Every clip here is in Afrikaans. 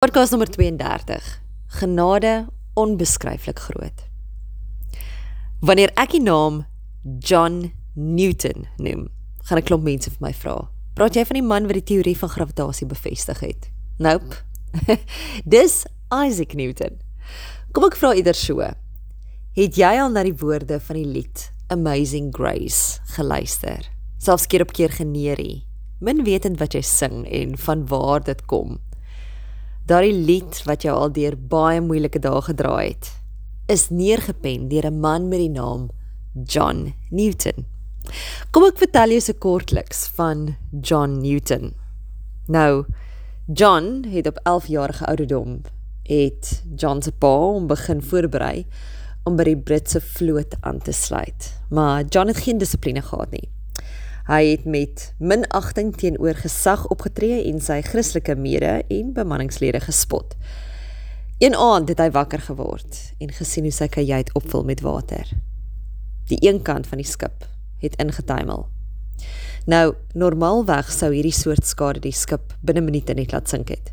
Podcast nommer 32. Genade onbeskryflik groot. Wanneer ek die naam John Newton noem, gaan 'n klomp mense vir my vra: "Praat jy van die man wat die teorie van gravitasie bevestig het?" Nope. Dis Isaac Newton. Kom ek vra eerder so. Het jy al na die woorde van die lied Amazing Grace geluister? Selfs keer op keer geneerie, min wetend wat jy sing en van waar dit kom. Daardie lied wat jou al deur baie moeilike dae gedra het, is neergepen deur 'n man met die naam John Newton. Kom ek vertel jou se kortliks van John Newton. Nou, John het op 11 jarige ouderdom het John se pa om begin voorberei om by die Britse vloot aan te sluit. Maar John het geen dissipline gehad nie. Hy het met minagting teenoor gesag opgetree en sy Christelike mede en bemanningslede gespot. Een aand het hy wakker geword en gesien hoe sy kajuit opvul met water. Die een kant van die skip het ingetuimel. Nou, normaalweg sou hierdie soort skade die skip binne minute net laat sink het.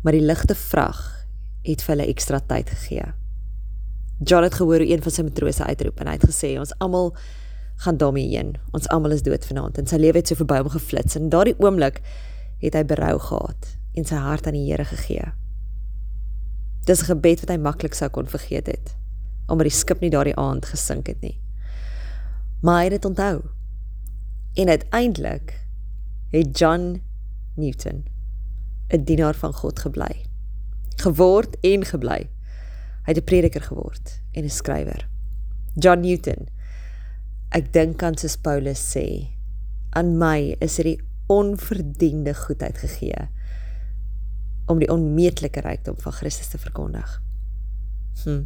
Maar die ligte vrag het vir hulle ekstra tyd gegee. John het gehoor hoe een van sy matrose uitroep en hy het gesê ons almal gaan daarmee heen. Ons almal is dood vanaand en sy lewe het so verby hom geflits en daardie oomblik het hy berou gehad en sy hart aan die Here gegee. Dis 'n gebed wat hy maklik sou kon vergeet het omdat die skip nie daardie aand gesink het nie. Maar hy het dit onthou. En uiteindelik het John Newton 'n dienaar van God gebly. Geword en gebly. Hy het 'n prediker geword en 'n skrywer. John Newton Ek dink aan soos Paulus sê, aan my is dit die onverdiende goedheid gegee om die onmeetlike rykdom van Christus te verkondig. Hm.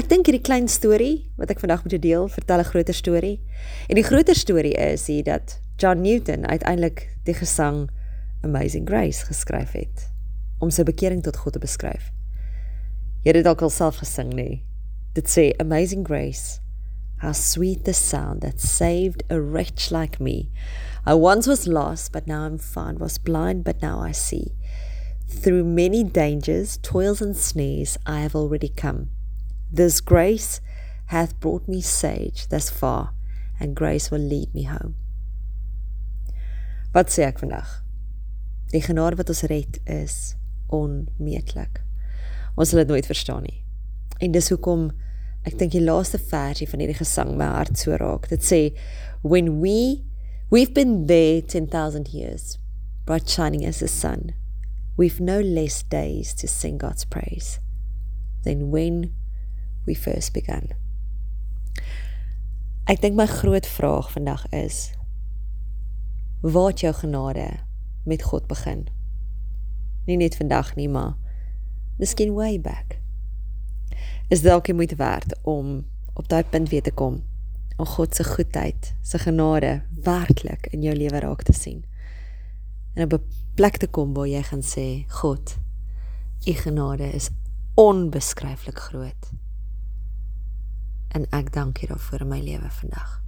Ek dink hierdie klein storie wat ek vandag met jou deel, vertel 'n groter storie. En die groter storie is hier dat John Newton uiteindelik die gesang Amazing Grace geskryf het om sy bekering tot God te beskryf. Jy het dit dalk al self gesing, nê? Dit sê Amazing Grace How sweet the sound that saved a wretch like me. I once was lost, but now I'm found, was blind, but now I see. Through many dangers, toils, and snares, I have already come. This grace hath brought me sage thus far, and grace will lead me home. Wat sê ek vandag? Die genade wat ons red is onmeetlik. Ons sal dit nooit verstaan nie. En dis hoekom ek dink die laaste versie van hierdie gesang my hart so raak. Dit sê when we we've been there 10,000 years bright shining as the sun. We've no less days to sing God's praise than when we first began. Ek dink my groot vraag vandag is waar het jou genade met God begin? Nie net vandag nie, maar miskien way back is dalk jy moet werd om op daai punt weer te kom om God se goedheid, se genade werklik in jou lewe raak te sien. En op 'n plek te kom waar jy gaan sê, God, u genade is onbeskryflik groot. En ek dank U daarvoor in my lewe vandag.